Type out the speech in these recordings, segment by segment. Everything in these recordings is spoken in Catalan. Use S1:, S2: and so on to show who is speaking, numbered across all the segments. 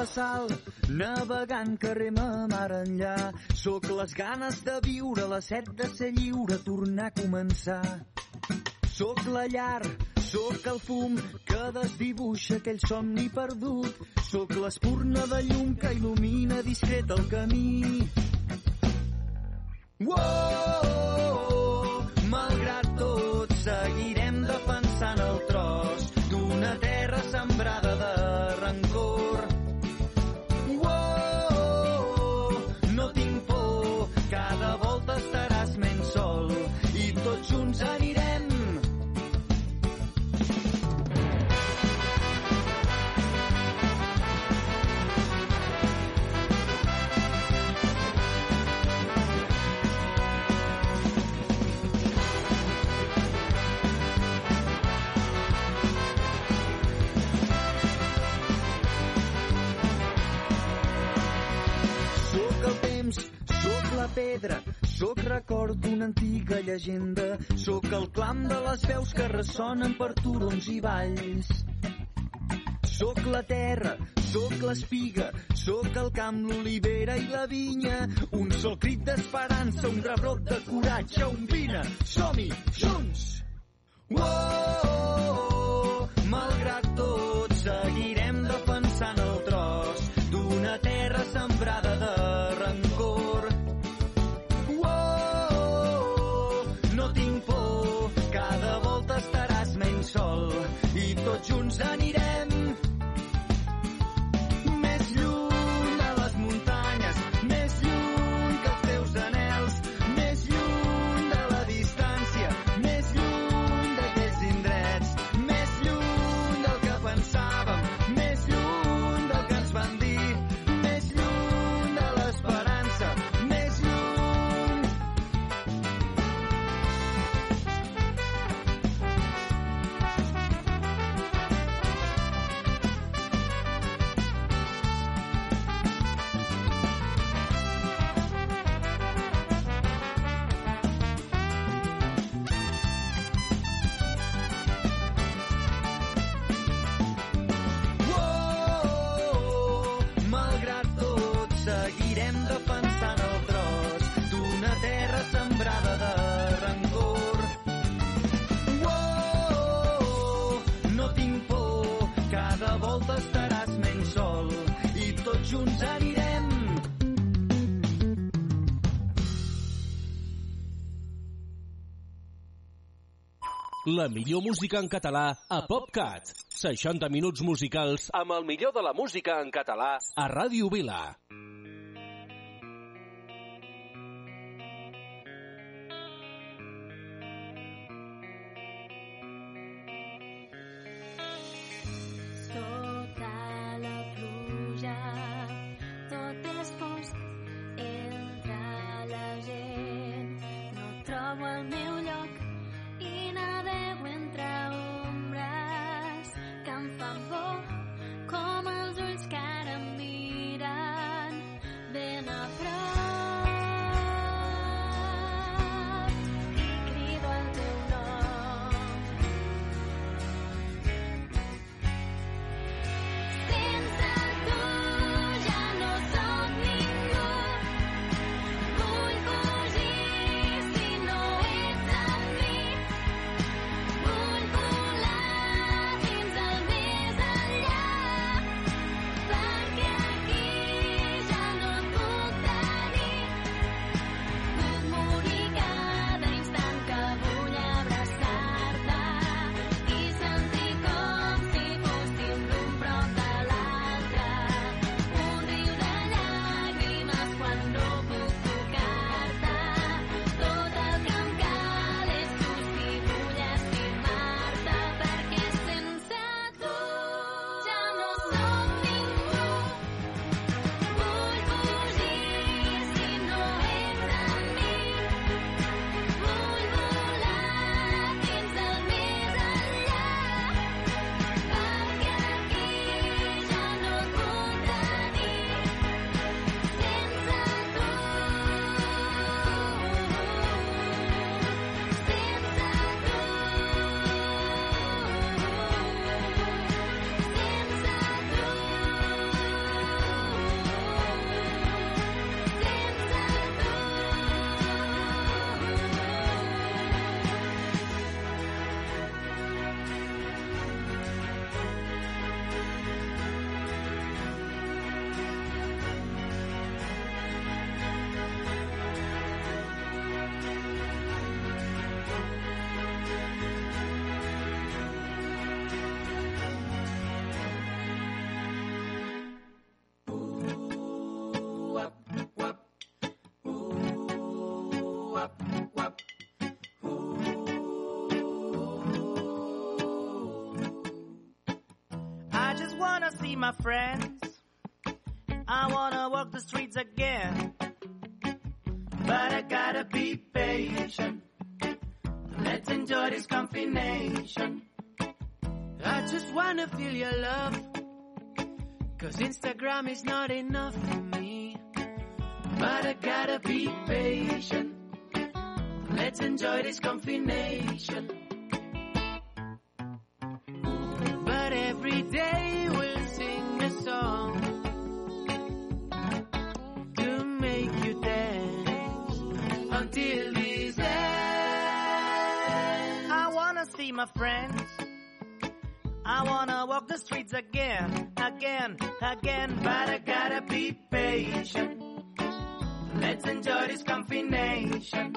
S1: La sal, navegant que rema mar enllà. Sóc les ganes de viure, la set de ser lliure, tornar a començar. Sóc la llar, sóc el fum que desdibuixa aquell somni perdut. Sóc l'espurna de llum que il·lumina discret el camí. Uou, malgrat tot, seguirem pedra, sóc record d'una antiga llegenda, sóc el clam de les veus que ressonen per turons i valls. Sóc la terra, sóc l'espiga, sóc el camp, l'olivera i la vinya, un sol crit d'esperança, un rebrot de coratge, un vine, som-hi, junts! Uou, malgrat tot, seguirem sol i tots junts anirem La
S2: millor música en català a PopCat. 60 minuts musicals amb el millor de la música en català a Ràdio Vila.
S3: Sota
S4: friends. I wanna walk the streets again. But I gotta be patient. Let's enjoy this combination. I just wanna feel your love. Cause Instagram is not enough for me. But I gotta be patient. Let's enjoy this combination. Friends. I wanna walk the streets again, again, again, but I gotta be patient. Let's enjoy this combination.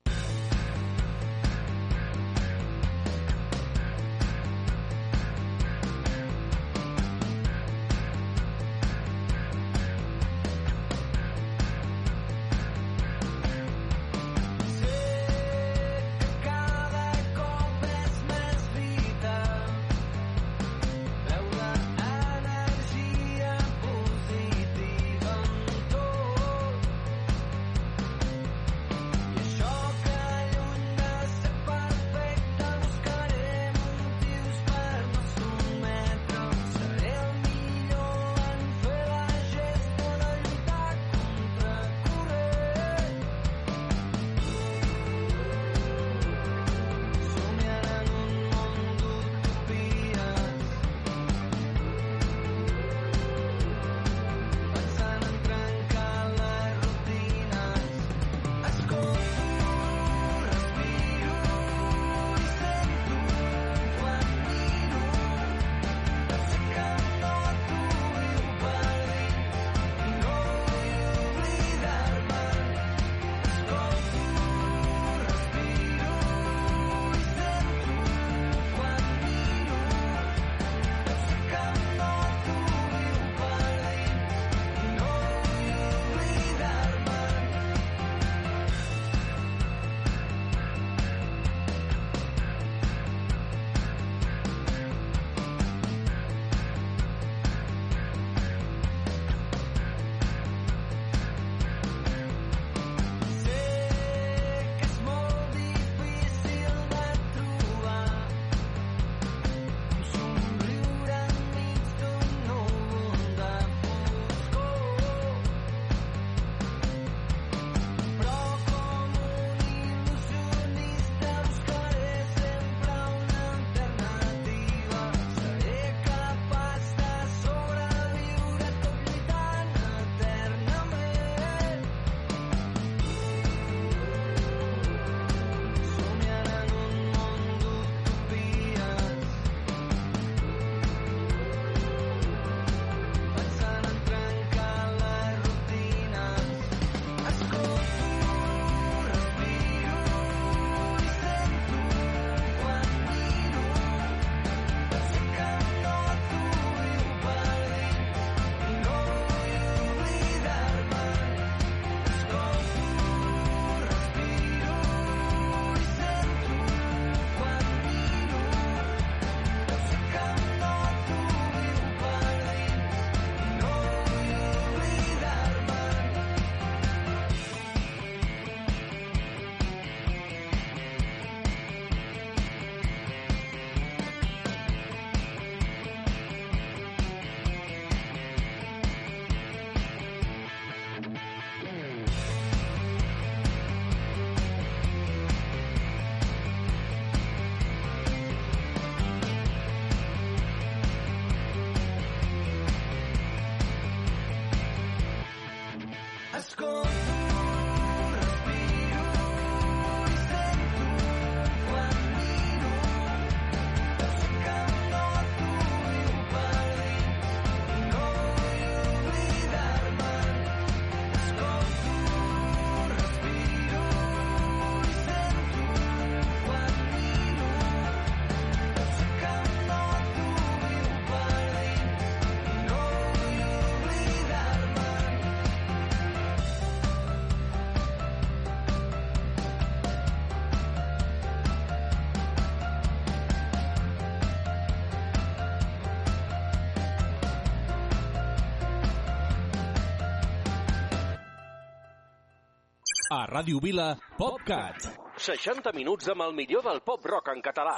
S2: A Ràdio Vila, PopCat. 60 minuts amb el millor del pop rock en català.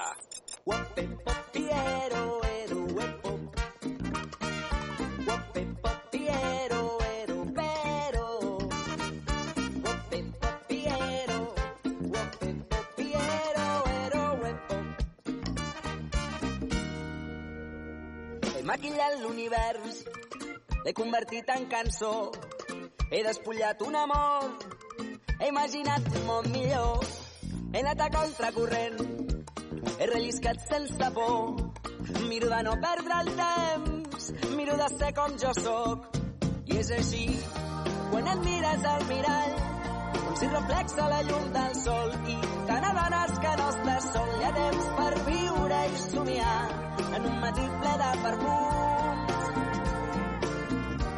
S5: Ero. Guape, Piero, ero, pero. Guape, Piero, guape, Piero, ero, epo. He maquillat l'univers, l'he convertit en cançó. He despullat un amor, he imaginat un món millor. He anat a contracorrent, he relliscat sense por. Miro de no perdre el temps, miro de ser com jo sóc. I és així, quan et mires al mirall, com si reflexa la llum del sol i te n'adones que no estàs sol. Hi ha temps per viure i somiar en un matí ple de perfums.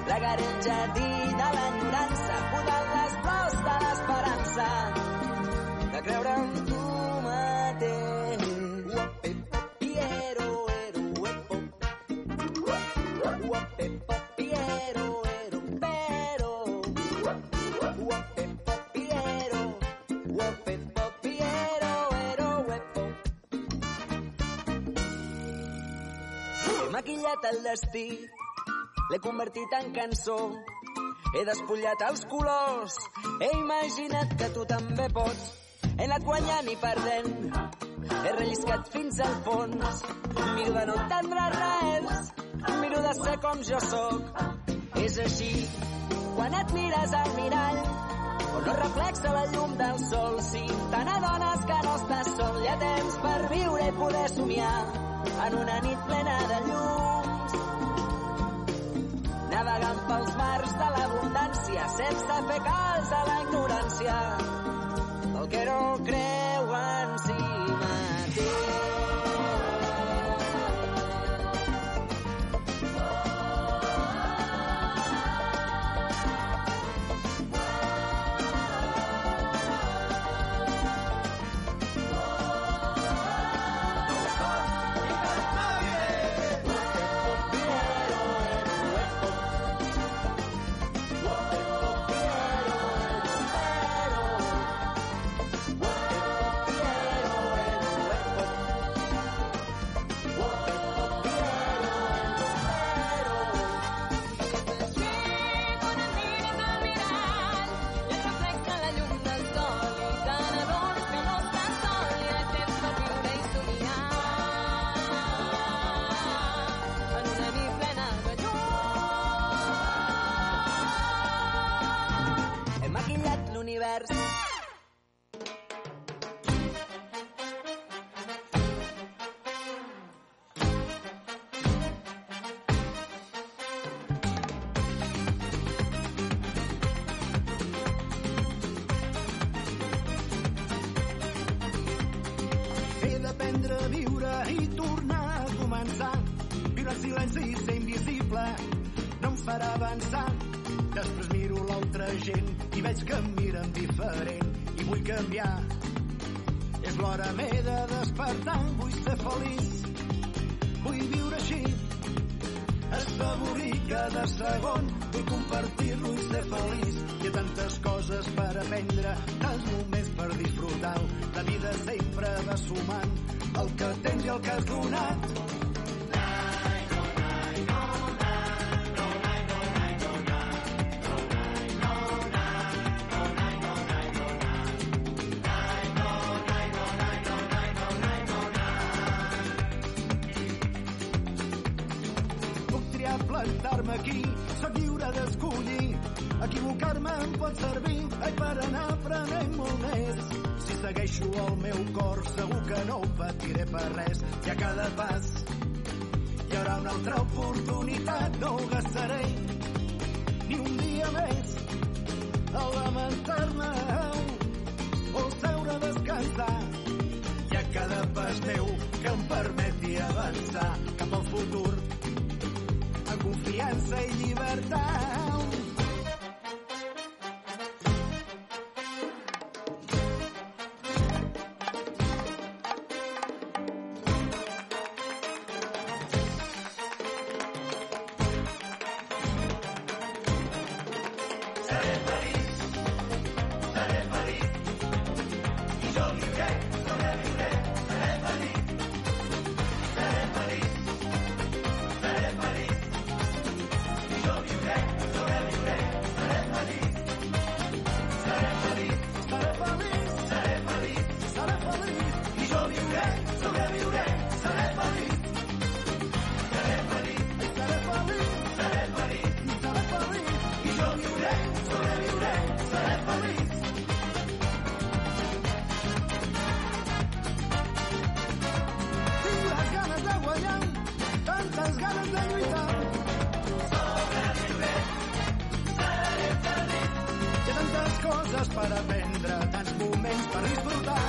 S5: Plegaré el jardí de l'enyorança, podant les flors de l'esperança, de creure en tu mateix. Piero, ero, uepo. Uape, Piero, ero, pero. Uape, Piero, uape, Piero, ero, uepo. He maquillat el destí, l'he convertit en cançó. He despullat els colors, he imaginat que tu també pots. He anat guanyant i perdent, he relliscat fins al fons. Miro de no entendre res, miro de ser com jo sóc. És així, quan et mires al mirall, on no reflexa la llum del sol. Si te n'adones que no estàs sol, hi ha temps per viure i poder somiar en una nit plena de llums. Navegant pels mars de l'abundància sense fer cas a la ignorància del que no creu en si mateix.
S3: I
S1: ser feliç. Hi ha tantes coses per aprendre, tants moments per disfrutar. La vida sempre va sumant el que tens i el que has donat. Equivocar-me
S6: me'n pot servir ai, per anar aprenent molt més. Si segueixo el meu cor segur que no ho patiré per res i a cada pas hi haurà una altra oportunitat, no ho gastaré ni un dia més a lamentar-me o seure a descansar i a cada pas meu que em permeti avançar cap al futur amb confiança i llibertat. Coses per aprendre, tants moments per disfrutar.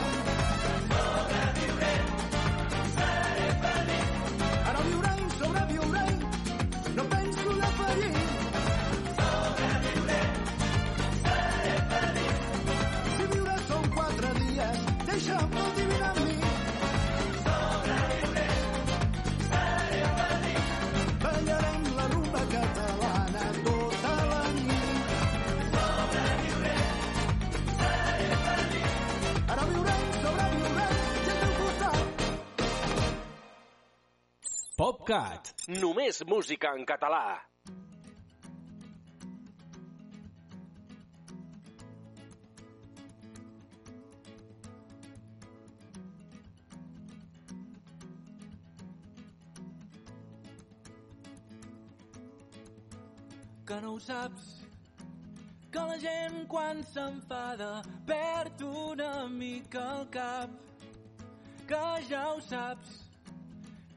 S2: PopCat. Només música en català.
S7: que no ho saps que la gent quan s'enfada perd una mica el cap que ja ho saps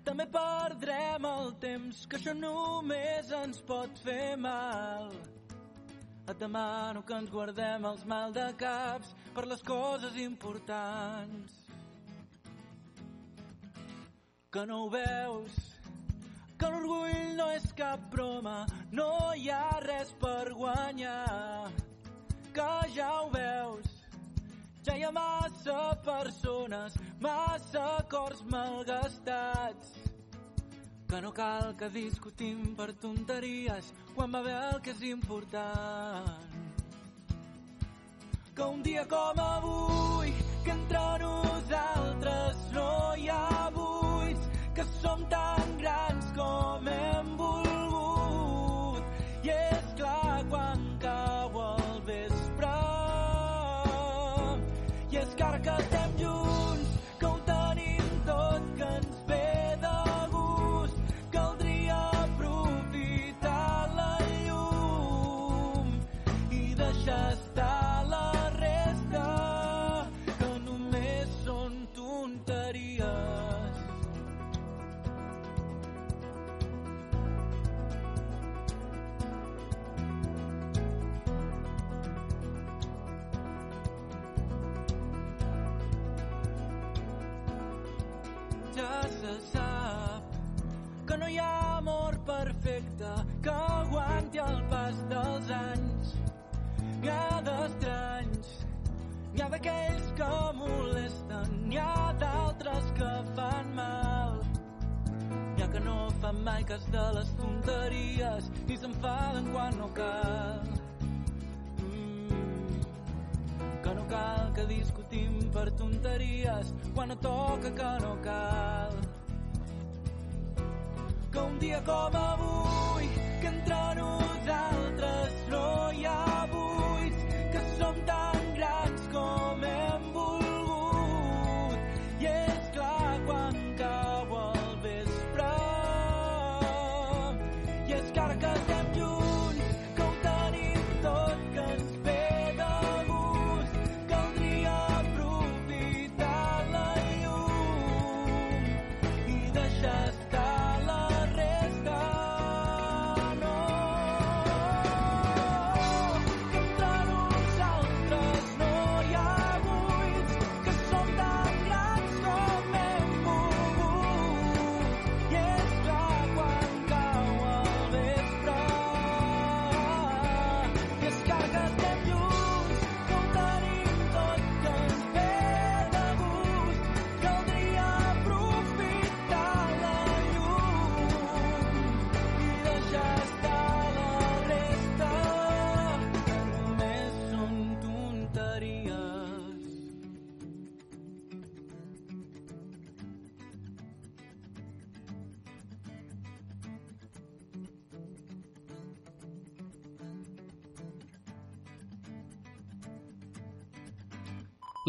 S7: també perdrem el temps que això només ens pot fer mal et demano que ens guardem els mal de caps per les coses importants que no ho veus que l'orgull no és cap broma, no hi ha res per guanyar. Que ja ho veus, ha massa persones, massa cors malgastats. Que no cal que discutim per tonteries quan va bé el que és important. Que un dia com avui, que entre nosaltres no hi ha buits, que som tan cas de les tonteries i s'enfaden quan no cal. Mm, que no cal que discutim per tonteries quan no toca que no cal que un dia com avui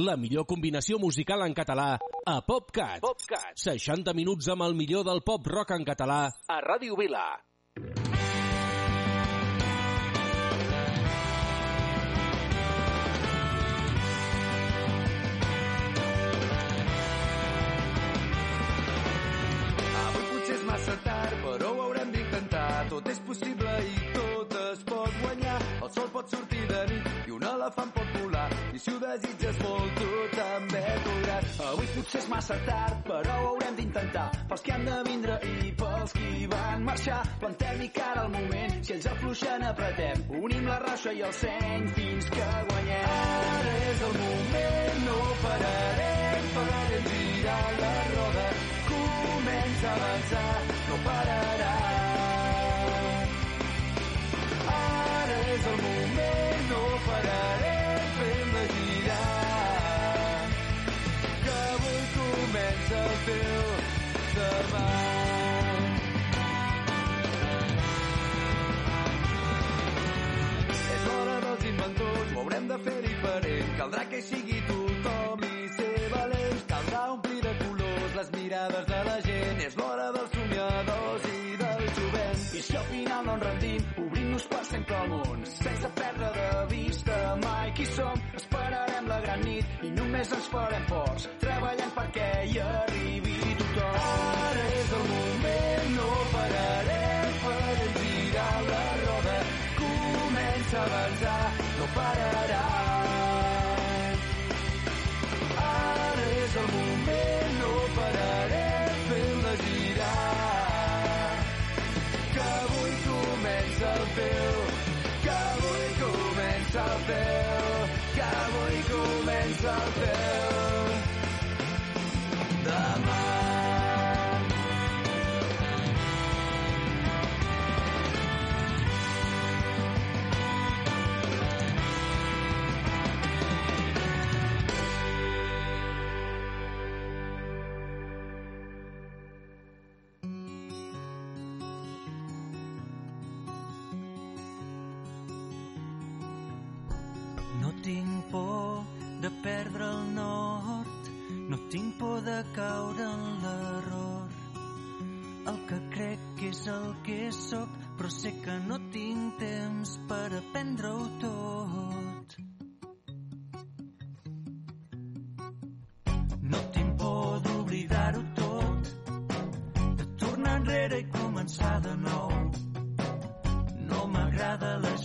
S2: La millor combinació musical en català a PopCat. PopCat. 60 minuts amb el millor del pop rock en català a Ràdio Vila.
S8: Avui potser és massa tard, però ho haurem d'intentar. Tot és possible i tot es pot guanyar. El sol pot sortir de Si ho desitges molt, tu també podràs. Avui potser és massa tard, però ho haurem d'intentar. Pels que han de vindre i pels qui van marxar. Plantem-hi cara al moment, si ells afluixen apretem. Unim la raixa i el seny fins que guanyem. Ara és el moment, no pararem, farem girar la roda. Comença a avançar, sigui tothom i ser valents. Caldrà omplir de colors les mirades de la gent. És l'hora dels somiadors i del jovent. I si al final no ens rendim, obrim-nos per sempre al món. Sense perdre de vista mai qui som. Esperarem la gran nit i només ens farem forts. Treballant perquè hi arribi tothom. Ara és el moment, no pararem, farem girar la roda. Comença a avançar, no pararà. El moment, no pararem, fem-la girar. Que avui comença el teu, que avui comença el teu, que avui comença el teu. Demà.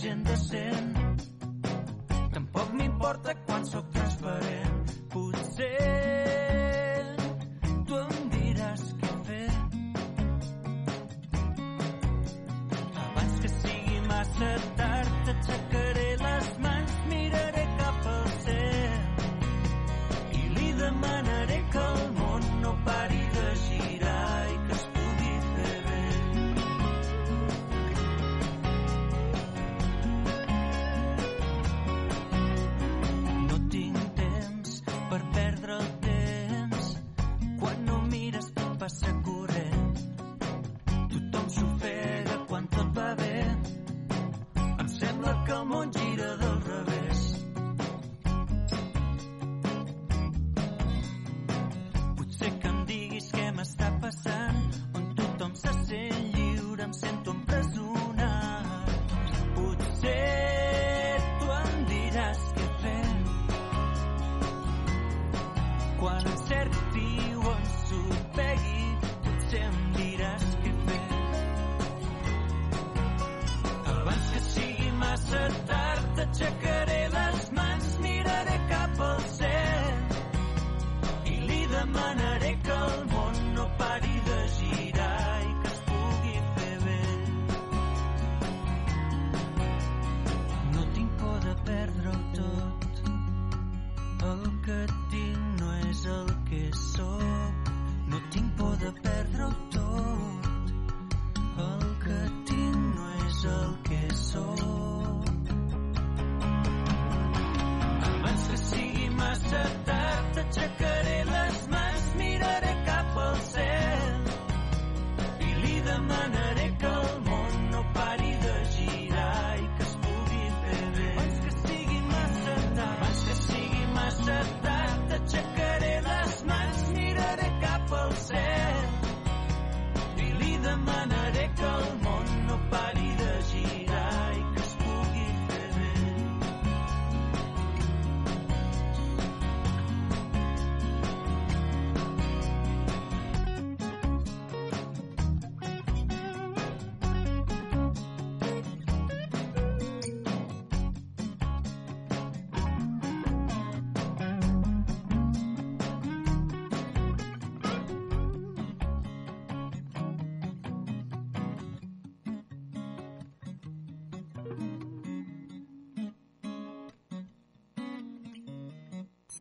S9: M'agrada la gent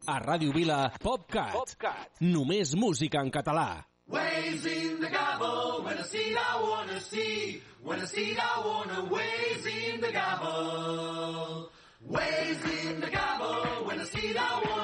S2: A Ràdio Vila, PopCat. PopCat. Només música en català.
S9: Waves in the gobble, when I see it I wanna see, when I see it I wanna waves in the. Waves in the gobble, when I see it I wanna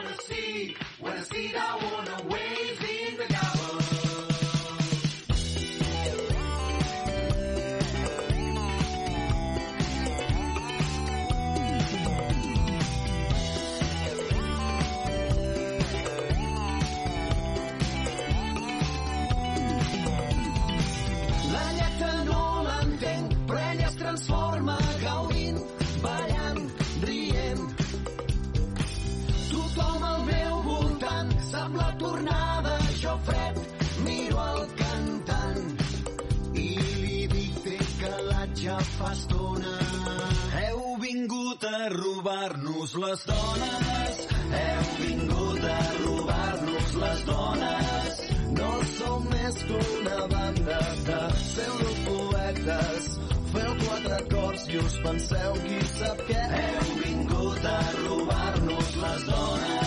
S1: vingut a robar-nos les dones, heu vingut a robar-nos les dones. No som més que una banda de pseudopoetes. Feu quatre acords i us penseu qui sap què. Heu vingut a robar-nos les dones.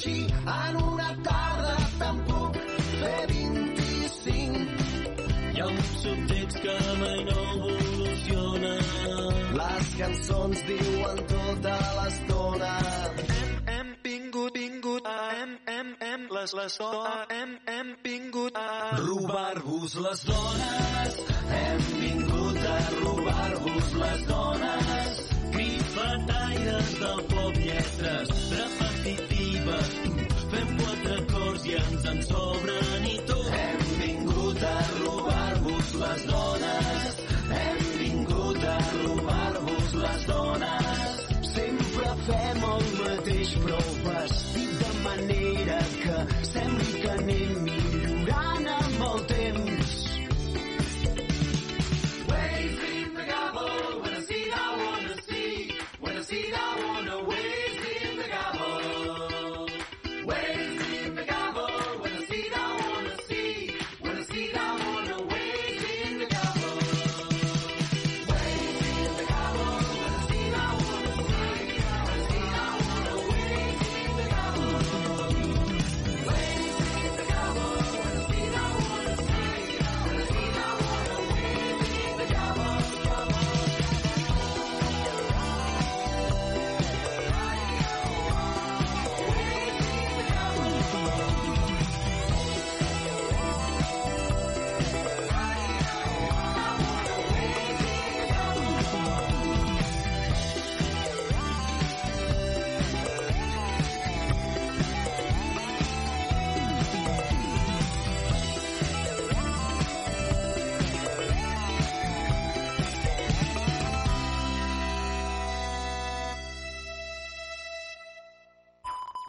S1: Així, en una tarda te'n puc fer 25. Hi ha un subtext que mai no evoluciona. Les cançons diuen tota l'estona. Hem, hem vingut, vingut, hem, hem, hem, les, les hem, hem vingut a robar-vos les dones. Hem vingut a robar-vos les dones. Grifataires del pop, lletres repetitives. Fem quatre acords i ens en tot. Hem vingut a robar-vos les dones. Hem vingut a robar-vos les dones. Sempre fem el mateix, però vestit de manera que sembli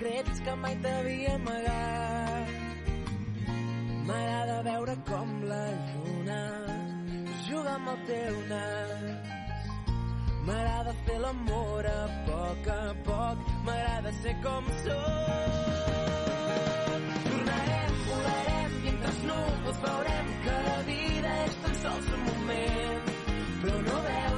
S4: Secrets que mai t'havia amagat. M'agrada veure com la lluna juga amb el teu nas. M'agrada fer l'amor a poc a poc, m'agrada ser com sóc. Tornarem, volarem i entre els núvols veurem que la vida és tan sols un moment. Però no veus,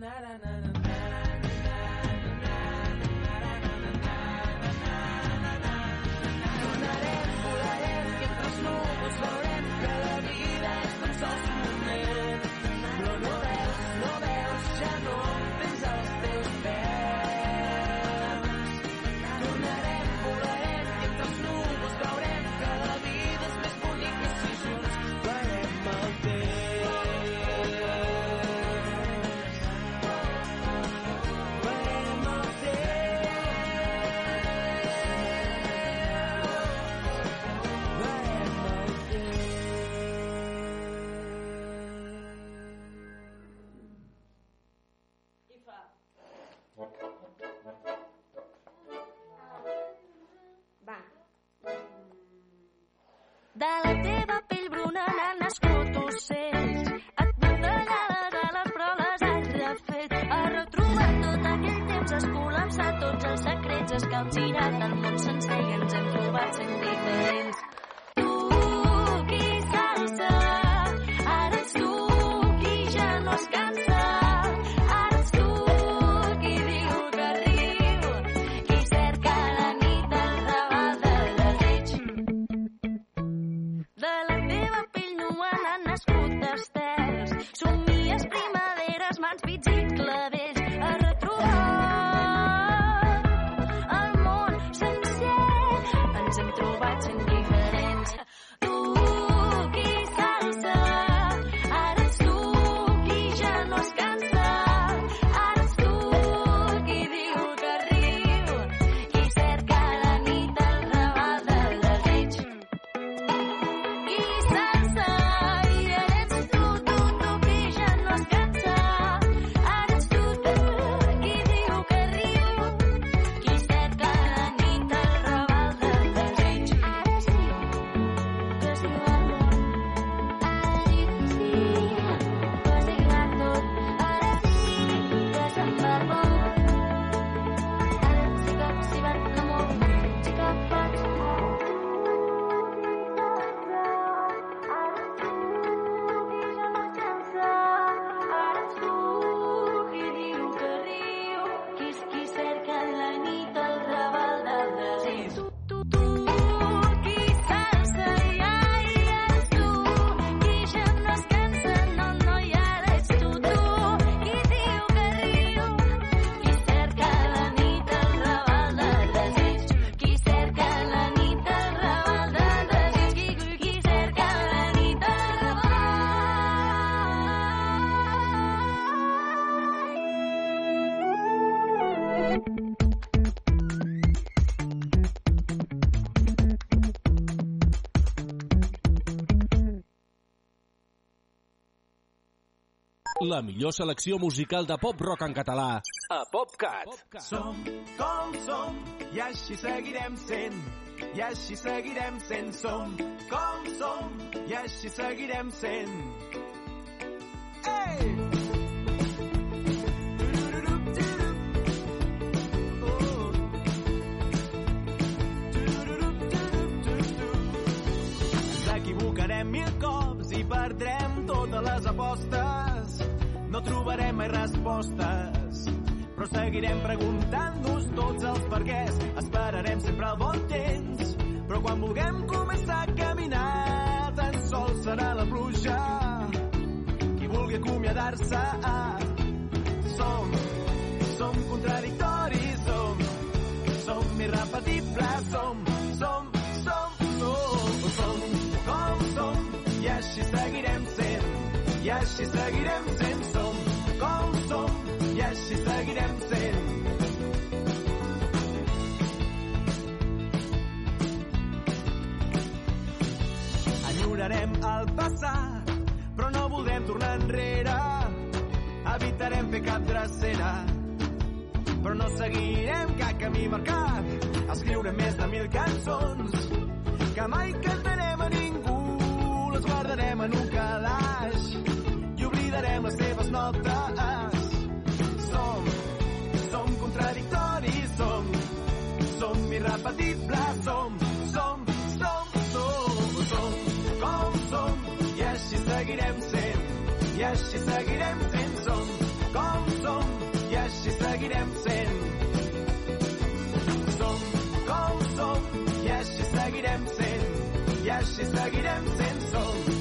S10: na na na. La
S3: teva pell bruna n'han les refet. Tot aquell temps, tots els secrets, has el món sencer i ens hem trobat sent diferents. La
S2: millor selecció musical de pop-rock en català a PopCat.
S10: Som com som i així seguirem sent. I així seguirem sent. Som com som i així seguirem sent. Les apostes. No trobarem mai respostes, però seguirem preguntant-nos tots els perquès. Esperarem sempre el bon temps, però quan vulguem començar a caminar, tan sols serà la pluja qui vulgui acomiadar-se. Som, som contradictoris, som, som irrepetibles, som, així seguirem sent, som, com som, i així seguirem sent. Enyorarem el passat, però no voldrem tornar enrere. Evitarem fer cap drecera, però no seguirem cap camí marcat. Escriurem més de mil cançons que mai cantarem a ningú. Les guardarem en un calaix i oblidarem les seves notes. Som, som contradictoris, som, som irrepetibles, som, som, som, som, som, com som, i així seguirem sent, i així seguirem sent, som, com som, i així seguirem sent. Som, com som, i així seguirem sent, i així seguirem sent, som,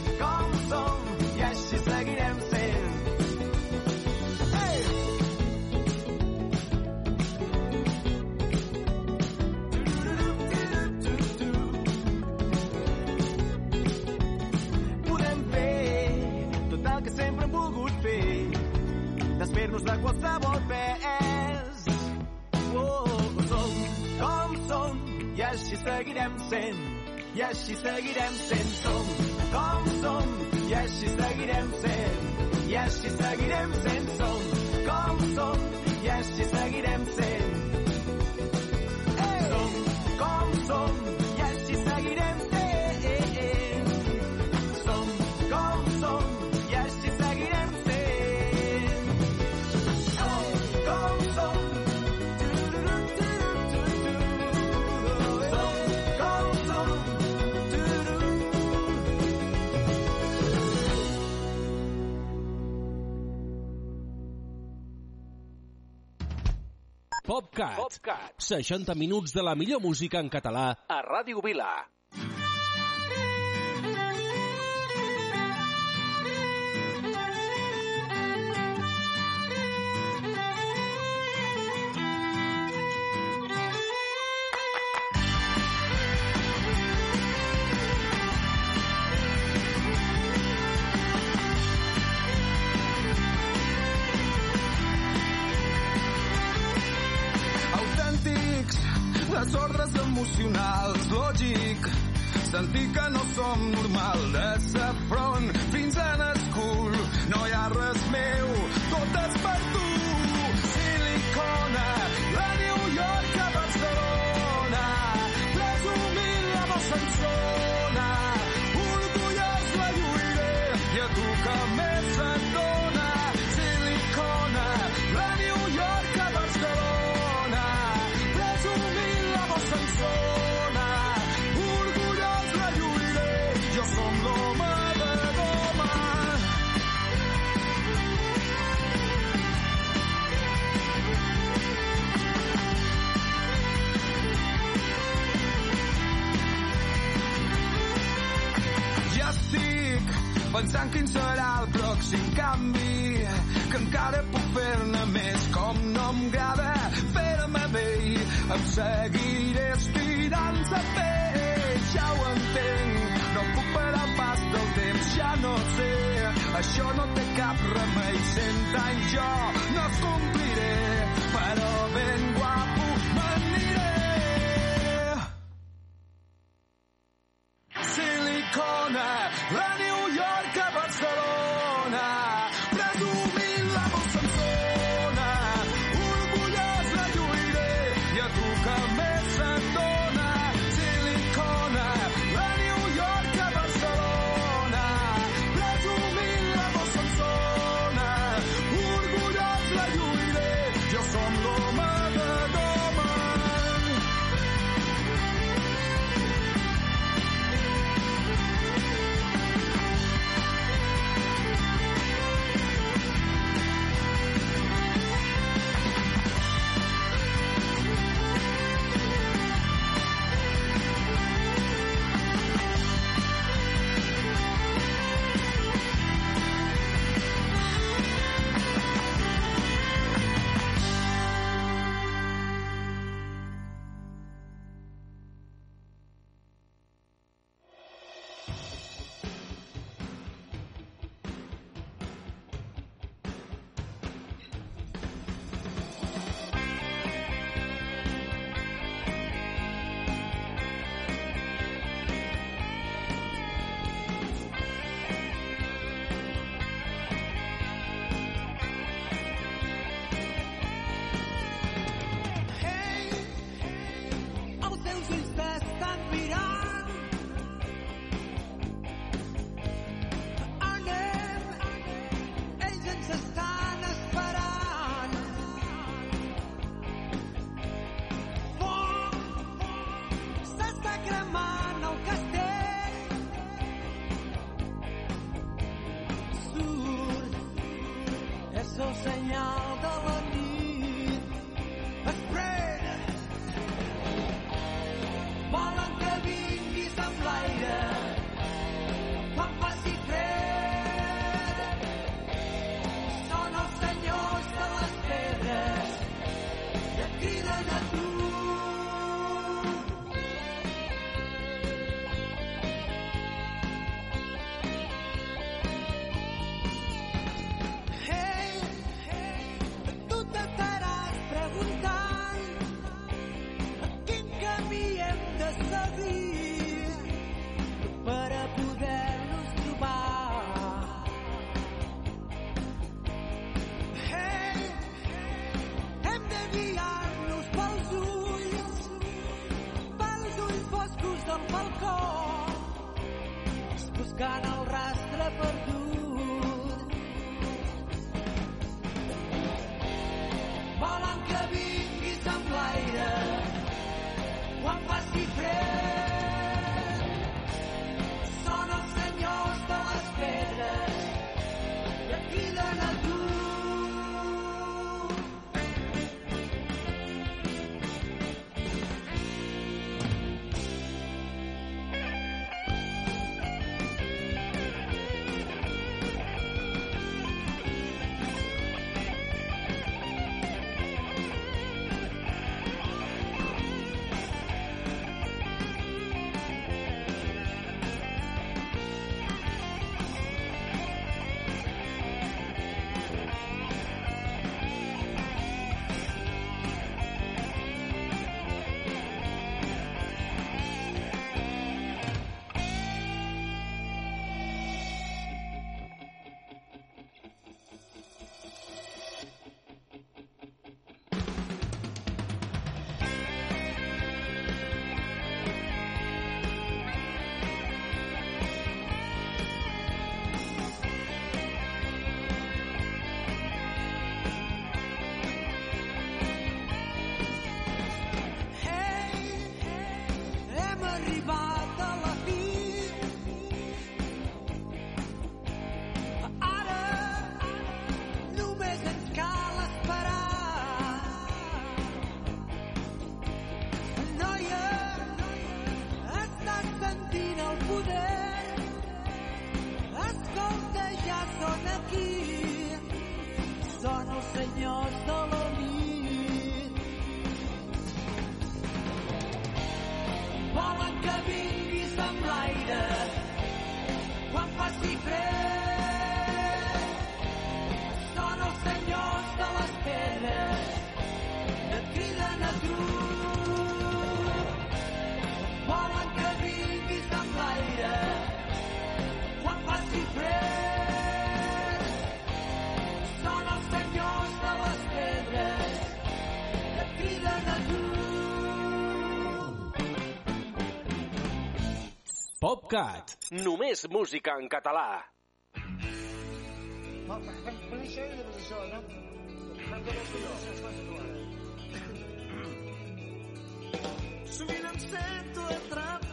S10: volvés. Oh, som com som i així seguirem sent. I així seguirem sent. Som com som i així seguirem sent. I així seguirem sent. Som com som i així seguirem sent.
S2: PopCat. PopCat. 60 minuts de la millor música en català a Ràdio Vila.
S8: Desordres emocionals, lògic, sentir que no som normal, de front fins a l'escul, no hi ha res meu, pensant quin serà el pròxim canvi, que encara puc fer-ne més, com no m'agrada fer-me vell, em seguiré estirant sa pell, ja ho entenc, no puc parar pas del temps, ja no sé, això no té cap remei, cent anys jo no es compliré, però ben
S11: Cat. Només
S2: música en català.
S9: Sovint em sento atrapat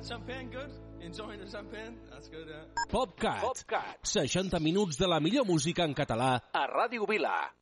S10: that
S12: champagne good? Enjoying the champagne? That's good, eh?
S9: Popcat. Popcat. 60 minuts de la millor música en català a Ràdio Vila.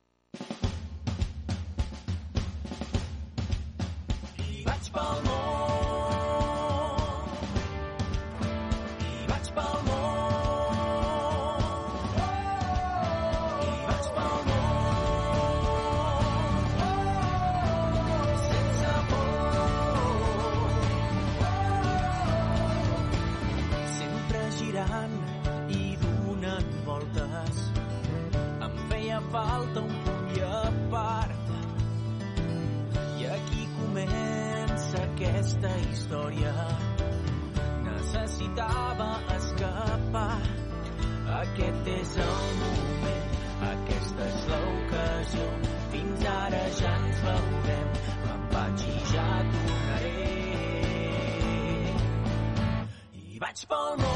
S3: phone.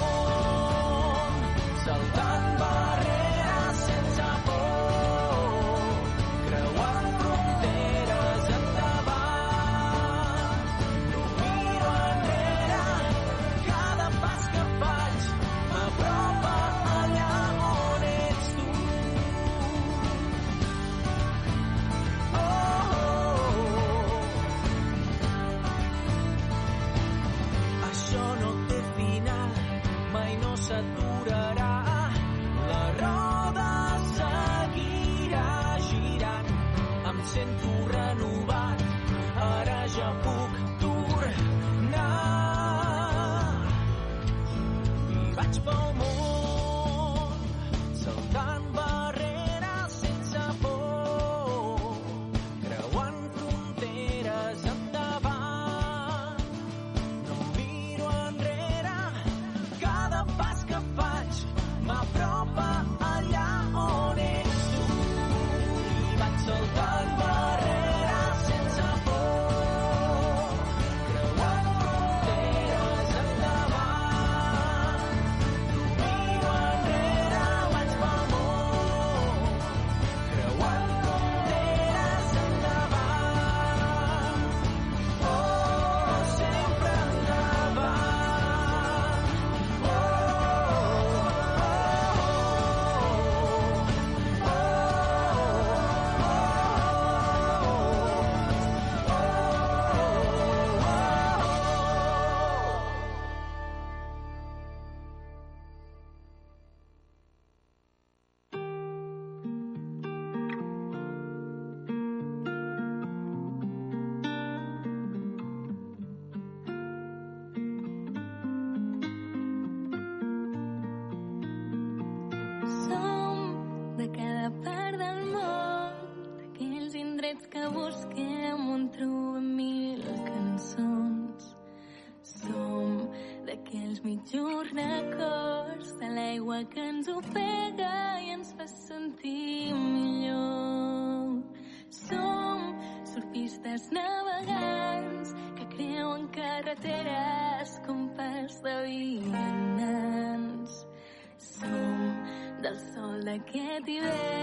S3: can't be ve.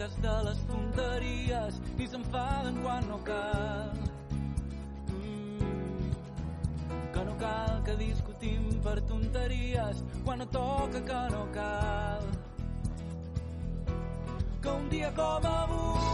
S7: manques de les tonteries i s'enfaden quan no cal. Mm. Que no cal que discutim per tonteries quan no toca que no cal. Que un dia com avui